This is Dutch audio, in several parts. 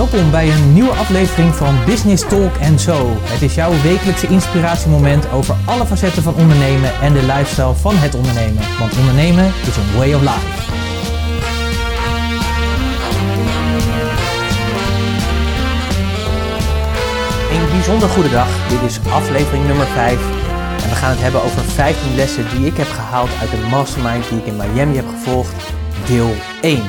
Welkom bij een nieuwe aflevering van Business Talk Zo. Het is jouw wekelijkse inspiratiemoment over alle facetten van ondernemen en de lifestyle van het ondernemen. Want ondernemen is een way of life. Een bijzonder goede dag. Dit is aflevering nummer 5. En we gaan het hebben over 15 lessen die ik heb gehaald uit de mastermind die ik in Miami heb gevolgd. Deel 1.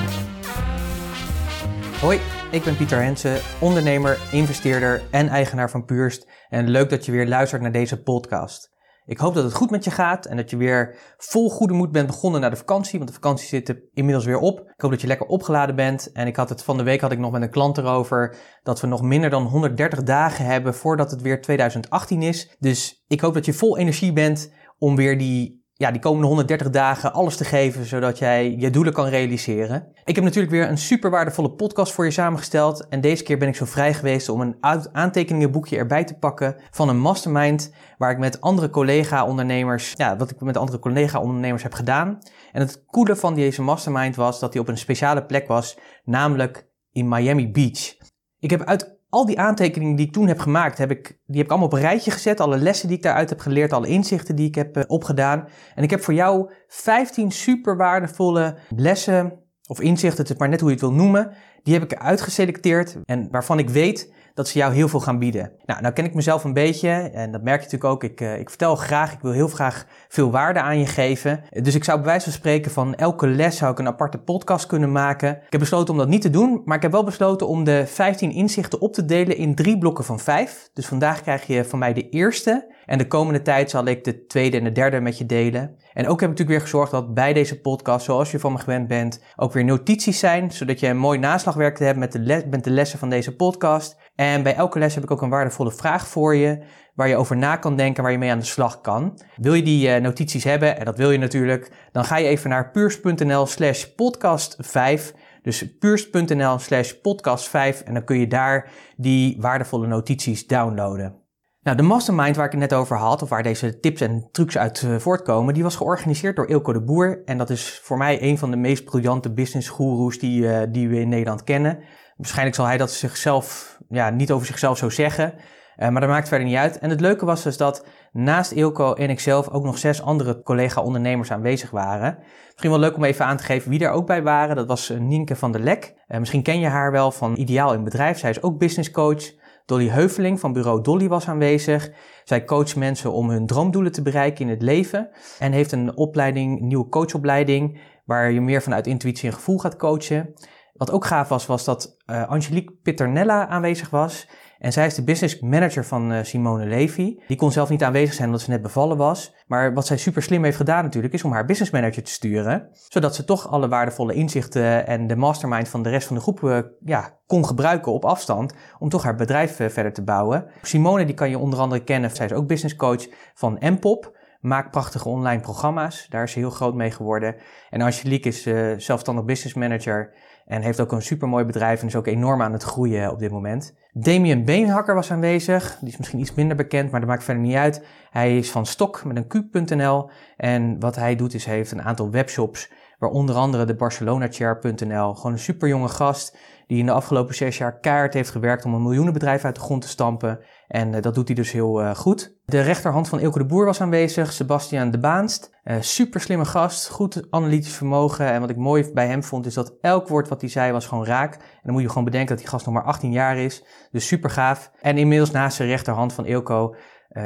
Hoi, ik ben Pieter Hensen, ondernemer, investeerder en eigenaar van Puurst. En leuk dat je weer luistert naar deze podcast. Ik hoop dat het goed met je gaat en dat je weer vol goede moed bent begonnen naar de vakantie, want de vakantie zit inmiddels weer op. Ik hoop dat je lekker opgeladen bent. En ik had het van de week had ik nog met een klant erover dat we nog minder dan 130 dagen hebben voordat het weer 2018 is. Dus ik hoop dat je vol energie bent om weer die ja, die komende 130 dagen alles te geven zodat jij je doelen kan realiseren. Ik heb natuurlijk weer een super waardevolle podcast voor je samengesteld. En deze keer ben ik zo vrij geweest om een aantekeningenboekje erbij te pakken van een mastermind waar ik met andere collega-ondernemers, ja, wat ik met andere collega-ondernemers heb gedaan. En het coole van deze mastermind was dat hij op een speciale plek was, namelijk in Miami Beach. Ik heb uit al die aantekeningen die ik toen heb gemaakt, heb ik, die heb ik allemaal op een rijtje gezet. Alle lessen die ik daaruit heb geleerd, alle inzichten die ik heb uh, opgedaan. En ik heb voor jou 15 super waardevolle lessen of inzichten, het is maar net hoe je het wil noemen. Die heb ik eruit geselecteerd en waarvan ik weet dat ze jou heel veel gaan bieden. Nou, nou ken ik mezelf een beetje en dat merk je natuurlijk ook. Ik, uh, ik vertel graag, ik wil heel graag veel waarde aan je geven. Dus ik zou bij wijze van spreken van elke les zou ik een aparte podcast kunnen maken. Ik heb besloten om dat niet te doen, maar ik heb wel besloten om de 15 inzichten op te delen in drie blokken van vijf. Dus vandaag krijg je van mij de eerste en de komende tijd zal ik de tweede en de derde met je delen. En ook heb ik natuurlijk weer gezorgd dat bij deze podcast, zoals je van me gewend bent, ook weer notities zijn, zodat je een mooi naslagwerk hebt met de, les, met de lessen van deze podcast. En bij elke les heb ik ook een waardevolle vraag voor je, waar je over na kan denken, waar je mee aan de slag kan. Wil je die uh, notities hebben, en dat wil je natuurlijk, dan ga je even naar puurs.nl slash podcast 5. Dus puurs.nl slash podcast 5 en dan kun je daar die waardevolle notities downloaden. Nou, de mastermind waar ik het net over had, of waar deze tips en trucs uit uh, voortkomen, die was georganiseerd door Ilko de Boer. En dat is voor mij een van de meest briljante business die, uh, die we in Nederland kennen. Waarschijnlijk zal hij dat zichzelf, ja, niet over zichzelf zo zeggen. Uh, maar dat maakt verder niet uit. En het leuke was dus dat naast Ilko en ikzelf ook nog zes andere collega-ondernemers aanwezig waren. Misschien wel leuk om even aan te geven wie er ook bij waren. Dat was Nienke van der Lek. Uh, misschien ken je haar wel van Ideaal in Bedrijf. Zij is ook business coach. Dolly Heuveling van bureau Dolly was aanwezig. Zij coacht mensen om hun droomdoelen te bereiken in het leven. En heeft een opleiding, nieuwe coachopleiding, waar je meer vanuit intuïtie en gevoel gaat coachen. Wat ook gaaf was, was dat uh, Angelique Pitternella aanwezig was. En zij is de business manager van uh, Simone Levy. Die kon zelf niet aanwezig zijn omdat ze net bevallen was. Maar wat zij super slim heeft gedaan natuurlijk, is om haar business manager te sturen. Zodat ze toch alle waardevolle inzichten en de mastermind van de rest van de groep uh, ja, kon gebruiken op afstand. Om toch haar bedrijf verder te bouwen. Simone, die kan je onder andere kennen. Zij is ook business coach van Mpop. Maakt prachtige online programma's. Daar is ze heel groot mee geworden. En Angelique is zelfstandig business manager. En heeft ook een supermooi bedrijf en is ook enorm aan het groeien op dit moment. Damien Beenhakker was aanwezig. Die is misschien iets minder bekend, maar dat maakt verder niet uit. Hij is van Stok met een Q.nl. En wat hij doet is, hij heeft een aantal webshops, waar onder andere de BarcelonaChair.nl. Gewoon een super jonge gast die in de afgelopen zes jaar kaart heeft gewerkt om een miljoenenbedrijf uit de grond te stampen. En uh, dat doet hij dus heel uh, goed. De rechterhand van Ilke de Boer was aanwezig, Sebastian de Baanst. Uh, super slimme gast, goed analytisch vermogen. En wat ik mooi bij hem vond, is dat elk woord wat hij zei was gewoon raak. En dan moet je gewoon bedenken dat die gast nog maar 18 jaar is. Dus super gaaf. En inmiddels naast de rechterhand van Ilko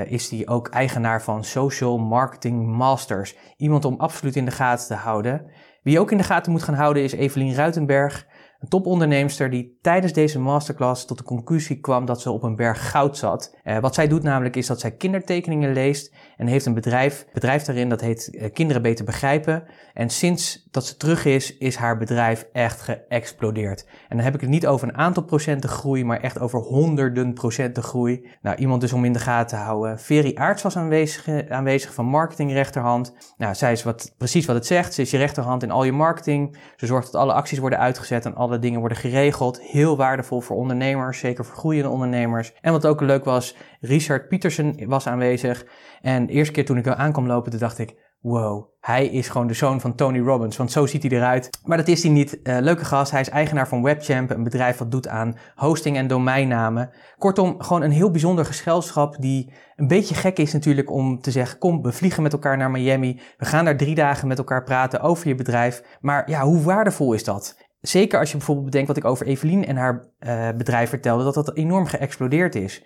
is hij ook eigenaar van Social Marketing Masters. Iemand om absoluut in de gaten te houden. Wie ook in de gaten moet gaan houden is Evelien Ruitenberg. Een topondernemster die tijdens deze masterclass tot de conclusie kwam dat ze op een berg goud zat. Uh, wat zij doet namelijk is dat zij kindertekeningen leest en heeft een bedrijf, bedrijf daarin dat heet uh, Kinderen Beter Begrijpen. En sinds dat ze terug is, is haar bedrijf echt geëxplodeerd. En dan heb ik het niet over een aantal procenten groei, maar echt over honderden procenten groei. Nou, iemand dus om in de gaten te houden. Veri Aarts was aanwezig, aanwezig van marketing rechterhand. Nou, zij is wat, precies wat het zegt. Ze is je rechterhand in al je marketing. Ze zorgt dat alle acties worden uitgezet en alle dingen worden geregeld. Heel waardevol voor ondernemers, zeker voor groeiende ondernemers. En wat ook leuk was, Richard Pietersen was aanwezig. En de eerste keer toen ik er aankwam lopen, toen dacht ik, wow, hij is gewoon de zoon van Tony Robbins, want zo ziet hij eruit. Maar dat is hij niet. Uh, leuke gast, hij is eigenaar van Webchamp, een bedrijf wat doet aan hosting en domeinnamen. Kortom, gewoon een heel bijzonder gezelschap die een beetje gek is natuurlijk om te zeggen, kom, we vliegen met elkaar naar Miami. We gaan daar drie dagen met elkaar praten over je bedrijf. Maar ja, hoe waardevol is dat? Zeker als je bijvoorbeeld bedenkt wat ik over Evelien en haar uh, bedrijf vertelde, dat dat enorm geëxplodeerd is.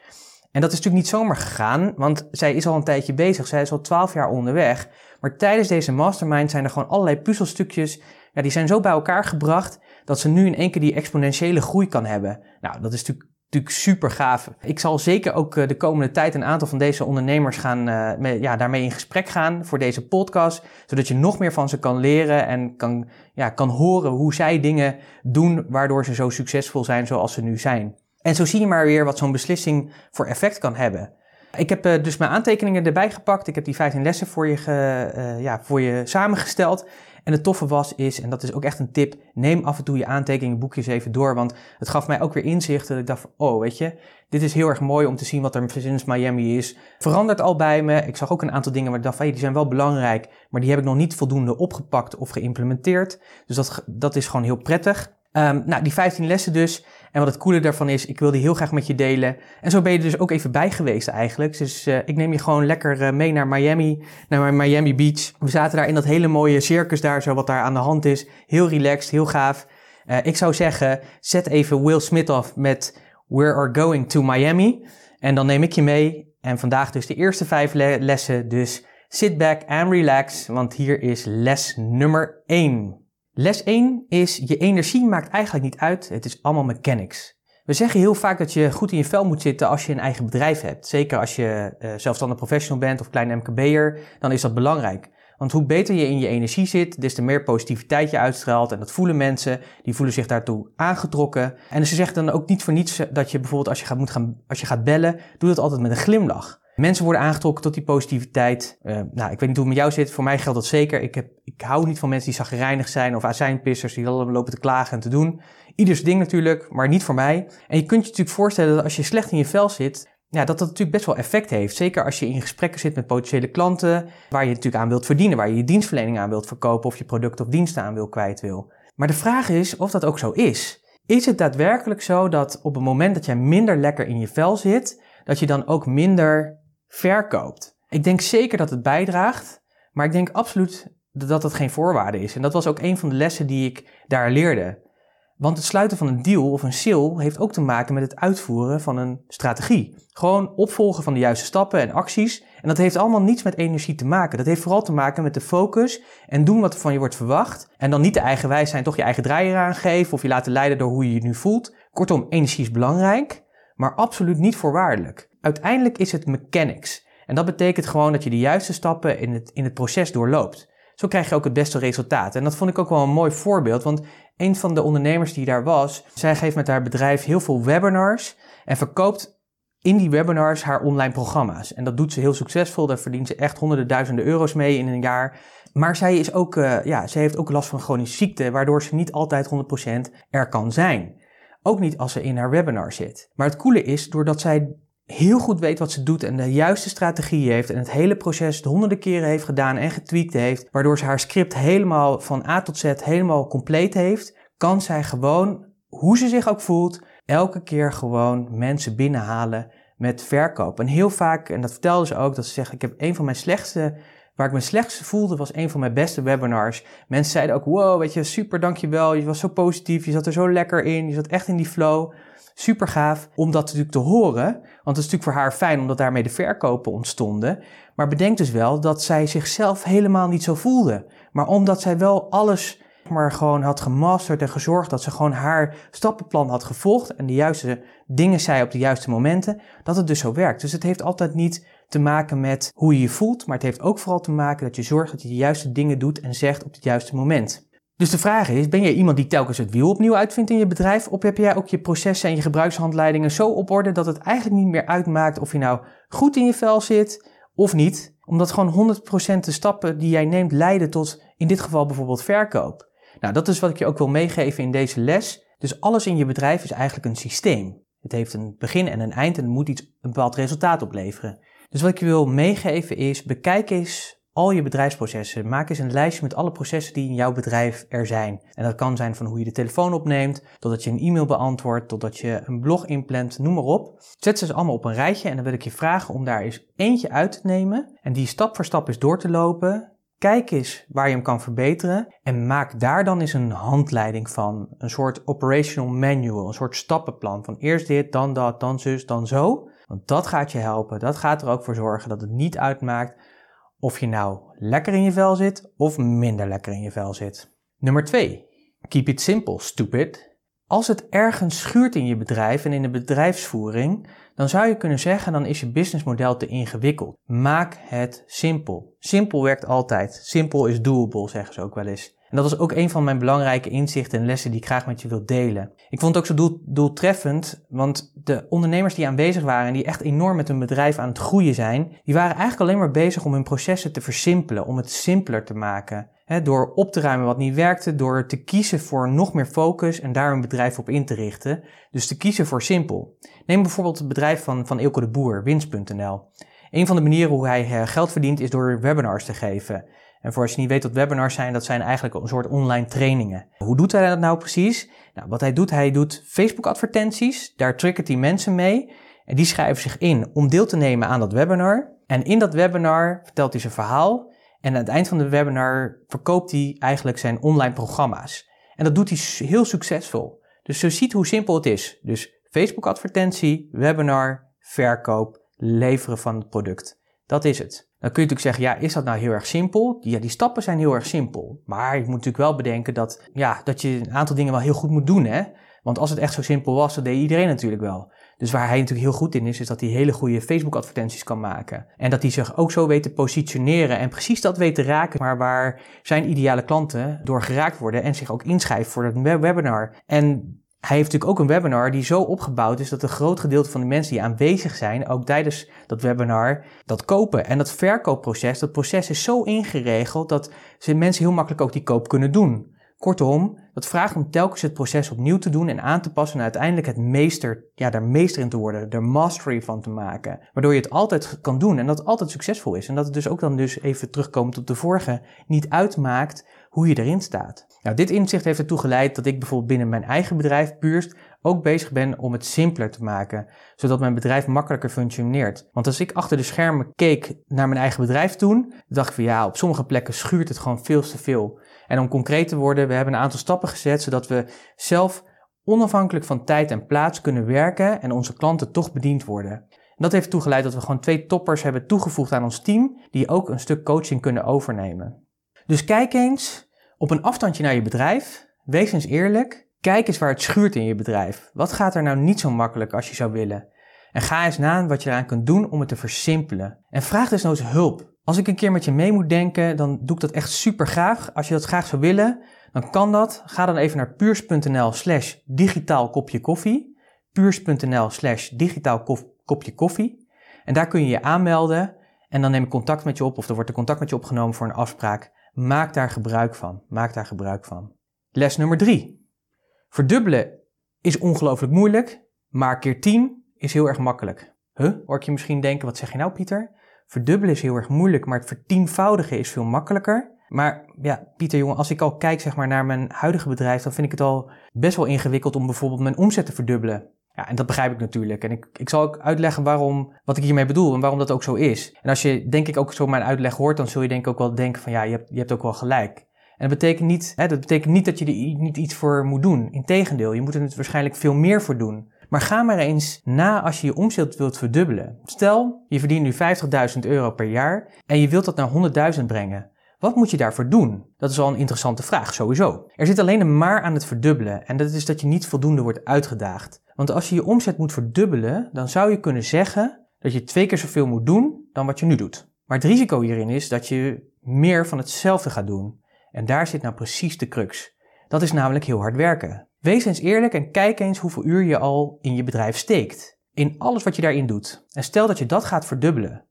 En dat is natuurlijk niet zomaar gegaan, want zij is al een tijdje bezig. Zij is al twaalf jaar onderweg. Maar tijdens deze mastermind zijn er gewoon allerlei puzzelstukjes, ja, die zijn zo bij elkaar gebracht dat ze nu in één keer die exponentiële groei kan hebben. Nou, dat is natuurlijk, natuurlijk super gaaf. Ik zal zeker ook eh, de komende tijd een aantal van deze ondernemers gaan, met, ja, daarmee in gesprek gaan voor deze podcast, zodat je nog meer van ze kan leren en kan, ja, kan horen hoe zij dingen doen waardoor ze zo succesvol zijn zoals ze nu zijn. En zo zie je maar weer wat zo'n beslissing voor effect kan hebben. Ik heb uh, dus mijn aantekeningen erbij gepakt. Ik heb die 15 lessen voor je, ge, uh, ja, voor je samengesteld. En het toffe was is, en dat is ook echt een tip, neem af en toe je aantekeningen, boekjes even door. Want het gaf mij ook weer inzichten. Dat ik dacht van, oh weet je, dit is heel erg mooi om te zien wat er sinds Miami is. Verandert al bij me. Ik zag ook een aantal dingen waar ik dacht van, hey, die zijn wel belangrijk. Maar die heb ik nog niet voldoende opgepakt of geïmplementeerd. Dus dat, dat is gewoon heel prettig. Um, nou, die 15 lessen dus. En wat het coole daarvan is, ik wil die heel graag met je delen. En zo ben je dus ook even bij geweest eigenlijk. Dus uh, ik neem je gewoon lekker uh, mee naar Miami, naar Miami Beach. We zaten daar in dat hele mooie circus daar, zo wat daar aan de hand is. Heel relaxed, heel gaaf. Uh, ik zou zeggen, zet even Will Smith af met We are going to Miami. En dan neem ik je mee. En vandaag dus de eerste vijf le lessen. Dus sit back and relax, want hier is les nummer 1. Les 1 is, je energie maakt eigenlijk niet uit, het is allemaal mechanics. We zeggen heel vaak dat je goed in je vel moet zitten als je een eigen bedrijf hebt. Zeker als je uh, zelfstandig professional bent of klein MKB'er, dan is dat belangrijk. Want hoe beter je in je energie zit, des te meer positiviteit je uitstraalt. En dat voelen mensen, die voelen zich daartoe aangetrokken. En ze zeggen dan ook niet voor niets dat je bijvoorbeeld als je gaat, moet gaan, als je gaat bellen, doe dat altijd met een glimlach. Mensen worden aangetrokken tot die positiviteit. Uh, nou, ik weet niet hoe het met jou zit. Voor mij geldt dat zeker. Ik, heb, ik hou niet van mensen die zagrijnig zijn of azijnpissers die allemaal lopen te klagen en te doen. Ieders ding natuurlijk, maar niet voor mij. En je kunt je natuurlijk voorstellen dat als je slecht in je vel zit, ja, dat dat natuurlijk best wel effect heeft. Zeker als je in gesprekken zit met potentiële klanten, waar je natuurlijk aan wilt verdienen, waar je je dienstverlening aan wilt verkopen of je product of diensten aan wil kwijt wil. Maar de vraag is of dat ook zo is. Is het daadwerkelijk zo dat op het moment dat jij minder lekker in je vel zit, dat je dan ook minder verkoopt. Ik denk zeker dat het bijdraagt, maar ik denk absoluut dat dat geen voorwaarde is. En dat was ook een van de lessen die ik daar leerde. Want het sluiten van een deal of een sale heeft ook te maken met het uitvoeren van een strategie. Gewoon opvolgen van de juiste stappen en acties. En dat heeft allemaal niets met energie te maken. Dat heeft vooral te maken met de focus en doen wat er van je wordt verwacht. En dan niet de eigen wijs zijn, toch je eigen draaier aangeven of je laten leiden door hoe je je nu voelt. Kortom, energie is belangrijk, maar absoluut niet voorwaardelijk uiteindelijk is het mechanics. En dat betekent gewoon dat je de juiste stappen in het, in het proces doorloopt. Zo krijg je ook het beste resultaat. En dat vond ik ook wel een mooi voorbeeld, want een van de ondernemers die daar was, zij geeft met haar bedrijf heel veel webinars en verkoopt in die webinars haar online programma's. En dat doet ze heel succesvol, daar verdient ze echt honderden duizenden euro's mee in een jaar. Maar zij, is ook, uh, ja, zij heeft ook last van chronische ziekte, waardoor ze niet altijd 100% er kan zijn. Ook niet als ze in haar webinar zit. Maar het coole is, doordat zij heel goed weet wat ze doet en de juiste strategie heeft en het hele proces honderden keren heeft gedaan en getweakt heeft, waardoor ze haar script helemaal van A tot Z helemaal compleet heeft, kan zij gewoon, hoe ze zich ook voelt, elke keer gewoon mensen binnenhalen met verkoop. En heel vaak, en dat vertelde ze ook, dat ze zegt, ik heb een van mijn slechtste, waar ik me slechtste voelde, was een van mijn beste webinars. Mensen zeiden ook, wow, weet je, super, dankjewel, je was zo positief, je zat er zo lekker in, je zat echt in die flow. Super gaaf om dat natuurlijk te horen. Want het is natuurlijk voor haar fijn omdat daarmee de verkopen ontstonden. Maar bedenk dus wel dat zij zichzelf helemaal niet zo voelde. Maar omdat zij wel alles maar gewoon had gemasterd en gezorgd dat ze gewoon haar stappenplan had gevolgd en de juiste dingen zei op de juiste momenten, dat het dus zo werkt. Dus het heeft altijd niet te maken met hoe je je voelt, maar het heeft ook vooral te maken dat je zorgt dat je de juiste dingen doet en zegt op het juiste moment. Dus de vraag is, ben jij iemand die telkens het wiel opnieuw uitvindt in je bedrijf? Of heb jij ook je processen en je gebruikshandleidingen zo op orde dat het eigenlijk niet meer uitmaakt of je nou goed in je vel zit of niet? Omdat gewoon 100% de stappen die jij neemt leiden tot in dit geval bijvoorbeeld verkoop. Nou, dat is wat ik je ook wil meegeven in deze les. Dus alles in je bedrijf is eigenlijk een systeem. Het heeft een begin en een eind en het moet iets, een bepaald resultaat opleveren. Dus wat ik je wil meegeven is, bekijk eens al je bedrijfsprocessen. Maak eens een lijstje met alle processen die in jouw bedrijf er zijn. En dat kan zijn van hoe je de telefoon opneemt, totdat je een e-mail beantwoordt, totdat je een blog inplant, noem maar op. Zet ze allemaal op een rijtje en dan wil ik je vragen om daar eens eentje uit te nemen en die stap voor stap eens door te lopen. Kijk eens waar je hem kan verbeteren en maak daar dan eens een handleiding van. Een soort operational manual, een soort stappenplan van eerst dit, dan dat, dan zus, dan zo. Want dat gaat je helpen. Dat gaat er ook voor zorgen dat het niet uitmaakt of je nou lekker in je vel zit of minder lekker in je vel zit. Nummer 2. Keep it simple, stupid. Als het ergens schuurt in je bedrijf en in de bedrijfsvoering, dan zou je kunnen zeggen dan is je businessmodel te ingewikkeld. Maak het simpel. Simpel werkt altijd. Simpel is doable, zeggen ze ook wel eens. En dat was ook een van mijn belangrijke inzichten en lessen die ik graag met je wil delen. Ik vond het ook zo doel, doeltreffend, want de ondernemers die aanwezig waren en die echt enorm met hun bedrijf aan het groeien zijn, die waren eigenlijk alleen maar bezig om hun processen te versimpelen, om het simpeler te maken. door op te ruimen wat niet werkte, door te kiezen voor nog meer focus en daar hun bedrijf op in te richten. Dus te kiezen voor simpel. Neem bijvoorbeeld het bedrijf van, van Ilko de Boer, winst.nl. Een van de manieren hoe hij eh, geld verdient is door webinars te geven. En voor als je niet weet wat webinars zijn, dat zijn eigenlijk een soort online trainingen. Hoe doet hij dat nou precies? Nou, wat hij doet, hij doet Facebook advertenties. Daar triggert hij mensen mee. En die schrijven zich in om deel te nemen aan dat webinar. En in dat webinar vertelt hij zijn verhaal. En aan het eind van de webinar verkoopt hij eigenlijk zijn online programma's. En dat doet hij heel succesvol. Dus je ziet hoe simpel het is. Dus Facebook advertentie, webinar, verkoop, leveren van het product. Dat is het. Dan kun je natuurlijk zeggen, ja, is dat nou heel erg simpel? Ja, die stappen zijn heel erg simpel. Maar je moet natuurlijk wel bedenken dat, ja, dat je een aantal dingen wel heel goed moet doen, hè? Want als het echt zo simpel was, dan deed iedereen natuurlijk wel. Dus waar hij natuurlijk heel goed in is, is dat hij hele goede Facebook-advertenties kan maken. En dat hij zich ook zo weet te positioneren en precies dat weet te raken, maar waar zijn ideale klanten door geraakt worden en zich ook inschrijven voor het webinar. En hij heeft natuurlijk ook een webinar die zo opgebouwd is dat een groot gedeelte van de mensen die aanwezig zijn, ook tijdens dat webinar, dat kopen. En dat verkoopproces, dat proces is zo ingeregeld dat mensen heel makkelijk ook die koop kunnen doen. Kortom, dat vraagt om telkens het proces opnieuw te doen en aan te passen en uiteindelijk het meester, ja, daar meester in te worden, er mastery van te maken. Waardoor je het altijd kan doen en dat altijd succesvol is. En dat het dus ook dan dus even terugkomt op de vorige, niet uitmaakt hoe je erin staat. Nou, dit inzicht heeft ertoe geleid dat ik bijvoorbeeld binnen mijn eigen bedrijf, Puurst, ook bezig ben om het simpeler te maken, zodat mijn bedrijf makkelijker functioneert. Want als ik achter de schermen keek naar mijn eigen bedrijf toen, dacht ik van ja, op sommige plekken schuurt het gewoon veel te veel. En om concreet te worden, we hebben een aantal stappen gezet zodat we zelf onafhankelijk van tijd en plaats kunnen werken en onze klanten toch bediend worden. Dat heeft toegeleid dat we gewoon twee toppers hebben toegevoegd aan ons team, die ook een stuk coaching kunnen overnemen. Dus kijk eens op een afstandje naar je bedrijf, wees eens eerlijk, kijk eens waar het schuurt in je bedrijf. Wat gaat er nou niet zo makkelijk als je zou willen? En ga eens na wat je eraan kunt doen om het te versimpelen. En vraag dus nooit hulp. Als ik een keer met je mee moet denken, dan doe ik dat echt super graag. Als je dat graag zou willen, dan kan dat. Ga dan even naar puurs.nl slash digitaal kopje koffie. puurs.nl slash digitaal kopje koffie. En daar kun je je aanmelden en dan neem ik contact met je op of er wordt er contact met je opgenomen voor een afspraak. Maak daar gebruik van. Maak daar gebruik van. Les nummer drie. Verdubbelen is ongelooflijk moeilijk, maar keer 10 is heel erg makkelijk. Huh? Hoor je misschien denken, wat zeg je nou Pieter? Verdubbelen is heel erg moeilijk, maar het vertienvoudigen is veel makkelijker. Maar ja, Pieter jongen, als ik al kijk zeg maar, naar mijn huidige bedrijf, dan vind ik het al best wel ingewikkeld om bijvoorbeeld mijn omzet te verdubbelen. Ja, en dat begrijp ik natuurlijk. En ik, ik zal ook uitleggen waarom, wat ik hiermee bedoel en waarom dat ook zo is. En als je denk ik ook zo mijn uitleg hoort, dan zul je denk ik ook wel denken van ja, je hebt, je hebt ook wel gelijk. En dat betekent, niet, hè, dat betekent niet dat je er niet iets voor moet doen. Integendeel, je moet er waarschijnlijk veel meer voor doen. Maar ga maar eens na als je je omzet wilt verdubbelen. Stel, je verdient nu 50.000 euro per jaar en je wilt dat naar 100.000 brengen. Wat moet je daarvoor doen? Dat is al een interessante vraag, sowieso. Er zit alleen een maar aan het verdubbelen en dat is dat je niet voldoende wordt uitgedaagd. Want als je je omzet moet verdubbelen, dan zou je kunnen zeggen dat je twee keer zoveel moet doen dan wat je nu doet. Maar het risico hierin is dat je meer van hetzelfde gaat doen. En daar zit nou precies de crux. Dat is namelijk heel hard werken. Wees eens eerlijk en kijk eens hoeveel uur je al in je bedrijf steekt. In alles wat je daarin doet. En stel dat je dat gaat verdubbelen.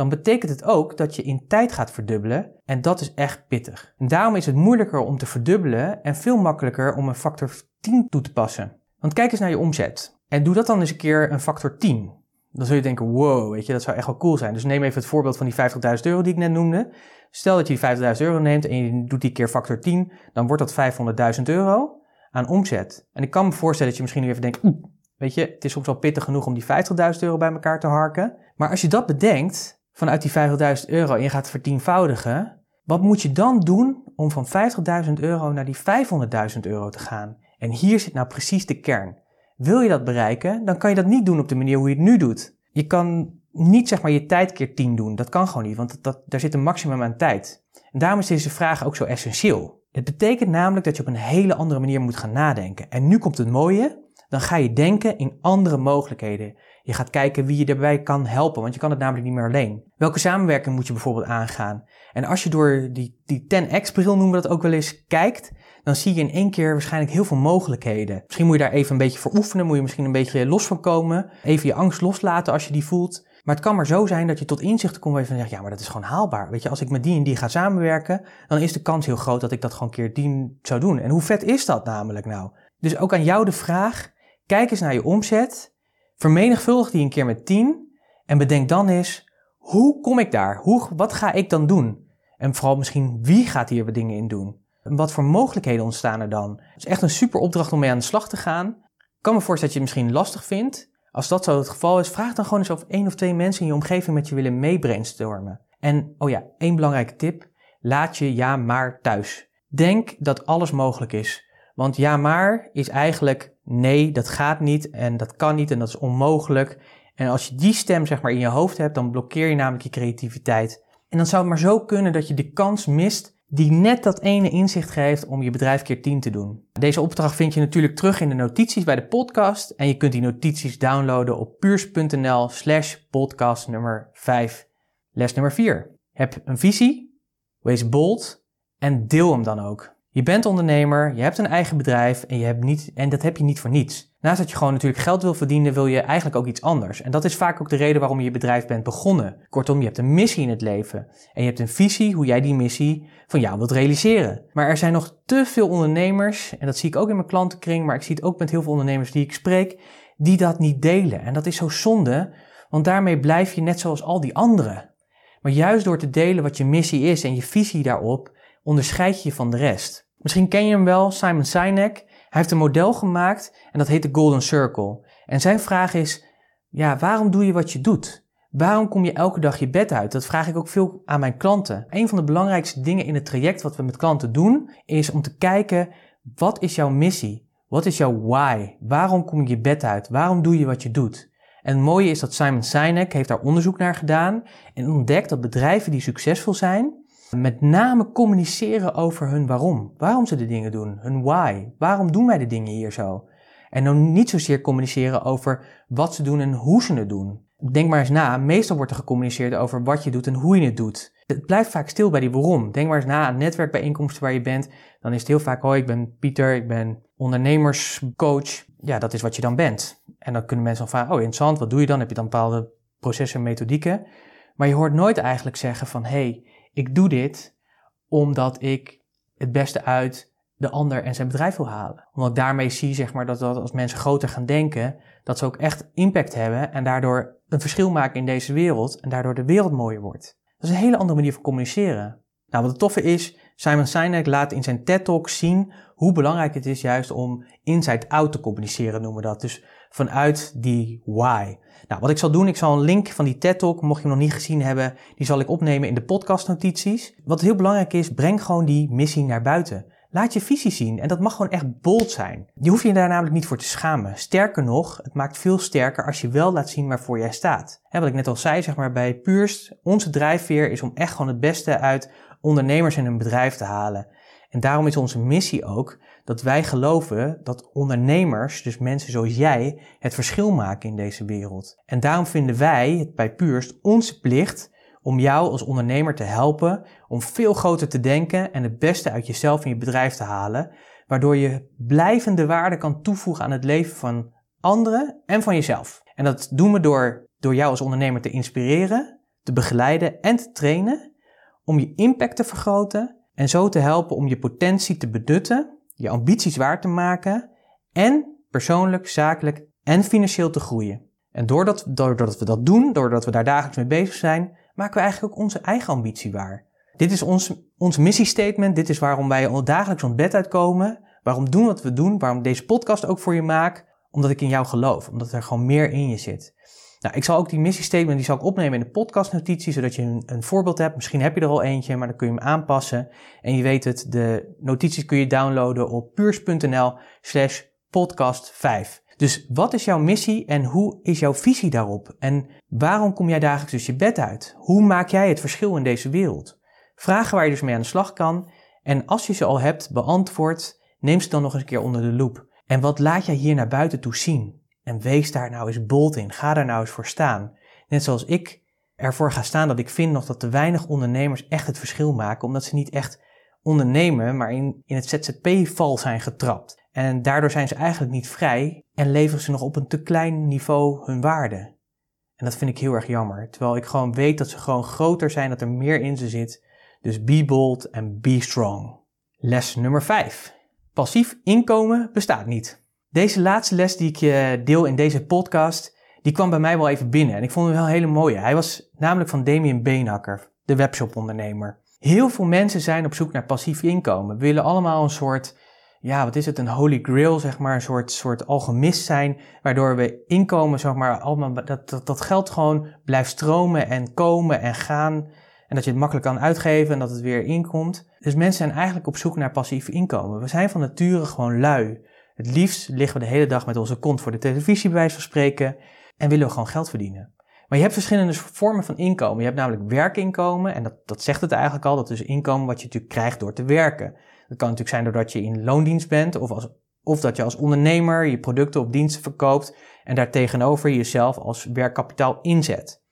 Dan betekent het ook dat je in tijd gaat verdubbelen en dat is echt pittig. En daarom is het moeilijker om te verdubbelen en veel makkelijker om een factor 10 toe te passen. Want kijk eens naar je omzet. En doe dat dan eens een keer een factor 10. Dan zul je denken, wow, weet je, dat zou echt wel cool zijn. Dus neem even het voorbeeld van die 50.000 euro die ik net noemde. Stel dat je die 50.000 euro neemt en je doet die keer factor 10, dan wordt dat 500.000 euro aan omzet. En ik kan me voorstellen dat je misschien nu even denkt, weet je, het is soms wel pittig genoeg om die 50.000 euro bij elkaar te harken. Maar als je dat bedenkt, vanuit die 50.000 euro en je gaat vertienvoudigen, wat moet je dan doen om van 50.000 euro naar die 500.000 euro te gaan? En hier zit nou precies de kern. Wil je dat bereiken, dan kan je dat niet doen op de manier hoe je het nu doet. Je kan niet zeg maar je tijd keer 10 doen. Dat kan gewoon niet, want dat, daar zit een maximum aan tijd. En daarom is deze vraag ook zo essentieel. Het betekent namelijk dat je op een hele andere manier moet gaan nadenken. En nu komt het mooie, dan ga je denken in andere mogelijkheden. Je gaat kijken wie je daarbij kan helpen, want je kan het namelijk niet meer alleen. Welke samenwerking moet je bijvoorbeeld aangaan? En als je door die, die 10x-bril noemen we dat ook wel eens, kijkt, dan zie je in één keer waarschijnlijk heel veel mogelijkheden. Misschien moet je daar even een beetje voor oefenen, moet je misschien een beetje los van komen. Even je angst loslaten als je die voelt. Maar het kan maar zo zijn dat je tot inzichten komt waar je van zegt, ja, maar dat is gewoon haalbaar. Weet je, als ik met die en die ga samenwerken, dan is de kans heel groot dat ik dat gewoon keer tien zou doen. En hoe vet is dat namelijk nou? Dus ook aan jou de vraag, kijk eens naar je omzet, vermenigvuldig die een keer met 10 en bedenk dan eens, hoe kom ik daar? Hoe, wat ga ik dan doen? En vooral misschien, wie gaat hier wat dingen in doen? En wat voor mogelijkheden ontstaan er dan? Het is echt een super opdracht om mee aan de slag te gaan. Kan me voorstellen dat je het misschien lastig vindt. Als dat zo het geval is, vraag dan gewoon eens of één of twee mensen in je omgeving met je willen meebrainstormen. En, oh ja, één belangrijke tip. Laat je ja maar thuis. Denk dat alles mogelijk is. Want ja maar is eigenlijk nee, dat gaat niet en dat kan niet en dat is onmogelijk. En als je die stem zeg maar in je hoofd hebt, dan blokkeer je namelijk je creativiteit. En dan zou het maar zo kunnen dat je de kans mist die net dat ene inzicht geeft om je bedrijf keer 10 te doen. Deze opdracht vind je natuurlijk terug in de notities bij de podcast en je kunt die notities downloaden op puurs.nl slash podcast nummer 5. Les nummer 4. Heb een visie, wees bold en deel hem dan ook. Je bent ondernemer, je hebt een eigen bedrijf en, je hebt niet, en dat heb je niet voor niets. Naast dat je gewoon natuurlijk geld wil verdienen, wil je eigenlijk ook iets anders. En dat is vaak ook de reden waarom je je bedrijf bent begonnen. Kortom, je hebt een missie in het leven. En je hebt een visie hoe jij die missie van jou wilt realiseren. Maar er zijn nog te veel ondernemers, en dat zie ik ook in mijn klantenkring, maar ik zie het ook met heel veel ondernemers die ik spreek, die dat niet delen. En dat is zo zonde, want daarmee blijf je net zoals al die anderen. Maar juist door te delen wat je missie is en je visie daarop, onderscheid je je van de rest. Misschien ken je hem wel, Simon Sinek. Hij heeft een model gemaakt en dat heet de Golden Circle. En zijn vraag is, ja, waarom doe je wat je doet? Waarom kom je elke dag je bed uit? Dat vraag ik ook veel aan mijn klanten. Een van de belangrijkste dingen in het traject wat we met klanten doen, is om te kijken, wat is jouw missie? Wat is jouw why? Waarom kom je je bed uit? Waarom doe je wat je doet? En het mooie is dat Simon Sinek heeft daar onderzoek naar gedaan en ontdekt dat bedrijven die succesvol zijn, met name communiceren over hun waarom. Waarom ze de dingen doen, hun why. Waarom doen wij de dingen hier zo? En dan niet zozeer communiceren over wat ze doen en hoe ze het doen. Denk maar eens na, meestal wordt er gecommuniceerd over wat je doet en hoe je het doet. Het blijft vaak stil bij die waarom. Denk maar eens na aan netwerkbijeenkomsten waar je bent. Dan is het heel vaak, hoi, ik ben Pieter, ik ben ondernemerscoach. Ja, dat is wat je dan bent. En dan kunnen mensen dan vragen, oh interessant, wat doe je dan? Heb je dan bepaalde processen en methodieken? Maar je hoort nooit eigenlijk zeggen van, hey, ik doe dit omdat ik het beste uit de ander en zijn bedrijf wil halen. Omdat daarmee zie zeg maar, dat, dat als mensen groter gaan denken, dat ze ook echt impact hebben en daardoor een verschil maken in deze wereld en daardoor de wereld mooier wordt. Dat is een hele andere manier van communiceren. Nou, wat het toffe is, Simon Sinek laat in zijn TED-talk zien hoe belangrijk het is juist om inside-out te communiceren, noemen we dat. Dus vanuit die why. Nou, wat ik zal doen, ik zal een link van die TED Talk, mocht je hem nog niet gezien hebben, die zal ik opnemen in de podcastnotities. Wat heel belangrijk is, breng gewoon die missie naar buiten. Laat je visie zien en dat mag gewoon echt bold zijn. Je hoeft je daar namelijk niet voor te schamen. Sterker nog, het maakt veel sterker als je wel laat zien waarvoor jij staat. wat ik net al zei, zeg maar bij Puurst, onze drijfveer is om echt gewoon het beste uit ondernemers en hun bedrijf te halen. En daarom is onze missie ook dat wij geloven dat ondernemers, dus mensen zoals jij, het verschil maken in deze wereld. En daarom vinden wij het bij Puurst onze plicht om jou als ondernemer te helpen om veel groter te denken en het beste uit jezelf en je bedrijf te halen, waardoor je blijvende waarde kan toevoegen aan het leven van anderen en van jezelf. En dat doen we door, door jou als ondernemer te inspireren, te begeleiden en te trainen om je impact te vergroten en zo te helpen om je potentie te benutten je ambities waar te maken en persoonlijk, zakelijk en financieel te groeien. En doordat, doordat we dat doen, doordat we daar dagelijks mee bezig zijn, maken we eigenlijk ook onze eigen ambitie waar. Dit is ons, ons missiestatement, dit is waarom wij dagelijks ons bed uitkomen, waarom doen wat we doen, waarom deze podcast ook voor je maak, omdat ik in jou geloof, omdat er gewoon meer in je zit. Nou, ik zal ook die missiestatement die zal ik opnemen in de podcastnotitie, zodat je een, een, voorbeeld hebt. Misschien heb je er al eentje, maar dan kun je hem aanpassen. En je weet het, de notities kun je downloaden op puurs.nl slash podcast 5. Dus wat is jouw missie en hoe is jouw visie daarop? En waarom kom jij dagelijks dus je bed uit? Hoe maak jij het verschil in deze wereld? Vragen waar je dus mee aan de slag kan. En als je ze al hebt beantwoord, neem ze dan nog eens een keer onder de loep. En wat laat jij hier naar buiten toe zien? En wees daar nou eens bold in. Ga daar nou eens voor staan. Net zoals ik ervoor ga staan dat ik vind nog dat te weinig ondernemers echt het verschil maken, omdat ze niet echt ondernemen, maar in, in het ZZP-val zijn getrapt. En daardoor zijn ze eigenlijk niet vrij en leveren ze nog op een te klein niveau hun waarde. En dat vind ik heel erg jammer. Terwijl ik gewoon weet dat ze gewoon groter zijn, dat er meer in ze zit. Dus be bold en be strong. Les nummer 5. Passief inkomen bestaat niet. Deze laatste les die ik je deel in deze podcast, die kwam bij mij wel even binnen. En ik vond hem wel een hele mooie. Hij was namelijk van Damien Beenhakker, de webshopondernemer. Heel veel mensen zijn op zoek naar passief inkomen. We willen allemaal een soort, ja, wat is het, een holy grail, zeg maar, een soort, soort alchemist zijn, waardoor we inkomen, zeg maar, allemaal, dat, dat, dat geld gewoon blijft stromen en komen en gaan. En dat je het makkelijk kan uitgeven en dat het weer inkomt. Dus mensen zijn eigenlijk op zoek naar passief inkomen. We zijn van nature gewoon lui. Het liefst liggen we de hele dag met onze kont voor de televisie, bij wijze van spreken, en willen we gewoon geld verdienen. Maar je hebt verschillende vormen van inkomen. Je hebt namelijk werkinkomen, en dat, dat zegt het eigenlijk al, dat is inkomen wat je natuurlijk krijgt door te werken. Dat kan natuurlijk zijn doordat je in loondienst bent, of, als, of dat je als ondernemer je producten of diensten verkoopt en daartegenover jezelf als werkkapitaal inzet.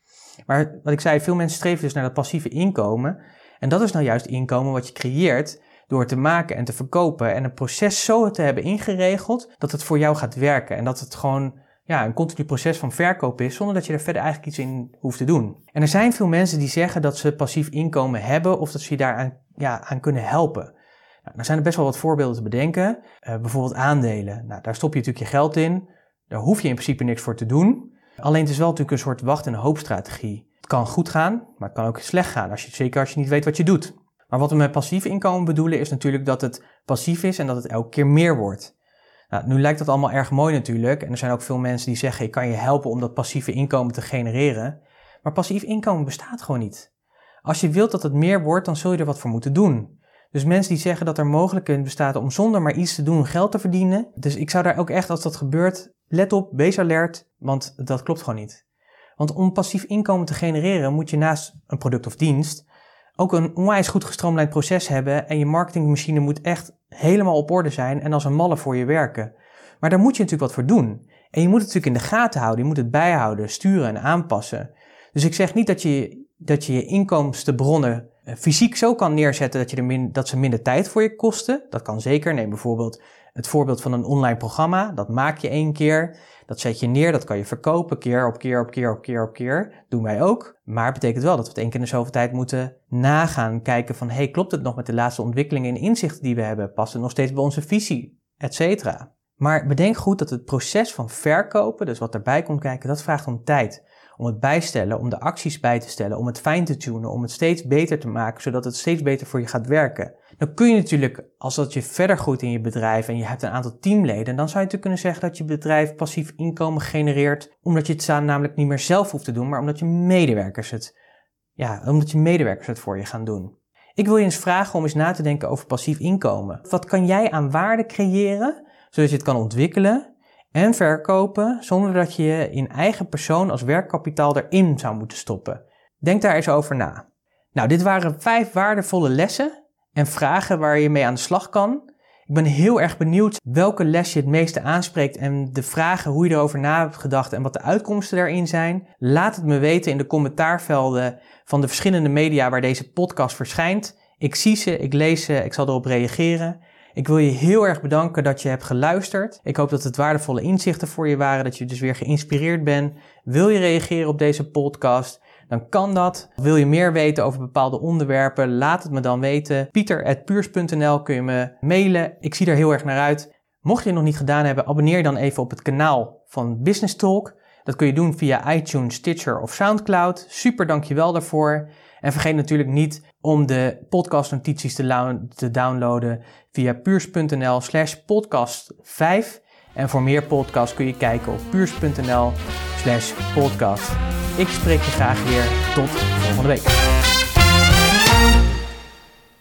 Maar wat ik zei, veel mensen streven dus naar dat passieve inkomen. En dat is nou juist inkomen wat je creëert door te maken en te verkopen en een proces zo te hebben ingeregeld dat het voor jou gaat werken en dat het gewoon ja, een continu proces van verkoop is zonder dat je er verder eigenlijk iets in hoeft te doen. En er zijn veel mensen die zeggen dat ze passief inkomen hebben of dat ze je daaraan ja, aan kunnen helpen. Nou, daar zijn er best wel wat voorbeelden te bedenken. Uh, bijvoorbeeld aandelen. Nou, daar stop je natuurlijk je geld in. Daar hoef je in principe niks voor te doen. Alleen het is wel natuurlijk een soort wacht- en hoopstrategie. Het kan goed gaan, maar het kan ook slecht gaan, als je, zeker als je niet weet wat je doet. Maar wat we met passief inkomen bedoelen is natuurlijk dat het passief is en dat het elke keer meer wordt. Nou, nu lijkt dat allemaal erg mooi natuurlijk en er zijn ook veel mensen die zeggen ik kan je helpen om dat passieve inkomen te genereren. Maar passief inkomen bestaat gewoon niet. Als je wilt dat het meer wordt, dan zul je er wat voor moeten doen. Dus mensen die zeggen dat er mogelijkheden bestaat om zonder maar iets te doen geld te verdienen. Dus ik zou daar ook echt als dat gebeurt, let op, wees alert, want dat klopt gewoon niet. Want om passief inkomen te genereren moet je naast een product of dienst ook een onwijs goed gestroomlijnd proces hebben en je marketingmachine moet echt helemaal op orde zijn en als een malle voor je werken. Maar daar moet je natuurlijk wat voor doen. En je moet het natuurlijk in de gaten houden, je moet het bijhouden, sturen en aanpassen. Dus ik zeg niet dat je dat je, je inkomstenbronnen fysiek zo kan neerzetten dat, je er min, dat ze minder tijd voor je kosten. Dat kan zeker. Neem bijvoorbeeld het voorbeeld van een online programma. Dat maak je één keer. Dat zet je neer, dat kan je verkopen keer op keer op keer op keer op keer. Doen wij ook. Maar het betekent wel dat we het één keer in de zoveel tijd moeten nagaan. Kijken van, hey, klopt het nog met de laatste ontwikkelingen en inzichten die we hebben? Past het nog steeds bij onze visie? Etcetera. Maar bedenk goed dat het proces van verkopen, dus wat erbij komt kijken, dat vraagt om tijd om het bijstellen, om de acties bij te stellen, om het fijn te tunen, om het steeds beter te maken, zodat het steeds beter voor je gaat werken. Dan kun je natuurlijk, als dat je verder groeit in je bedrijf en je hebt een aantal teamleden, dan zou je natuurlijk kunnen zeggen dat je bedrijf passief inkomen genereert, omdat je het namelijk niet meer zelf hoeft te doen, maar omdat je medewerkers het, ja, omdat je medewerkers het voor je gaan doen. Ik wil je eens vragen om eens na te denken over passief inkomen. Wat kan jij aan waarde creëren, zodat je het kan ontwikkelen en verkopen zonder dat je je in eigen persoon als werkkapitaal erin zou moeten stoppen. Denk daar eens over na. Nou, dit waren vijf waardevolle lessen en vragen waar je mee aan de slag kan. Ik ben heel erg benieuwd welke les je het meeste aanspreekt en de vragen hoe je erover na hebt gedacht en wat de uitkomsten daarin zijn. Laat het me weten in de commentaarvelden van de verschillende media waar deze podcast verschijnt. Ik zie ze, ik lees ze, ik zal erop reageren. Ik wil je heel erg bedanken dat je hebt geluisterd. Ik hoop dat het waardevolle inzichten voor je waren, dat je dus weer geïnspireerd bent. Wil je reageren op deze podcast? Dan kan dat. Wil je meer weten over bepaalde onderwerpen? Laat het me dan weten. Pieter.puurs.nl kun je me mailen. Ik zie er heel erg naar uit. Mocht je het nog niet gedaan hebben, abonneer dan even op het kanaal van Business Talk. Dat kun je doen via iTunes, Stitcher of SoundCloud. Super dankjewel daarvoor. En vergeet natuurlijk niet om de podcastnotities te, te downloaden via puurs.nl slash podcast 5. En voor meer podcasts kun je kijken op puurs.nl slash podcast. Ik spreek je graag weer tot volgende week.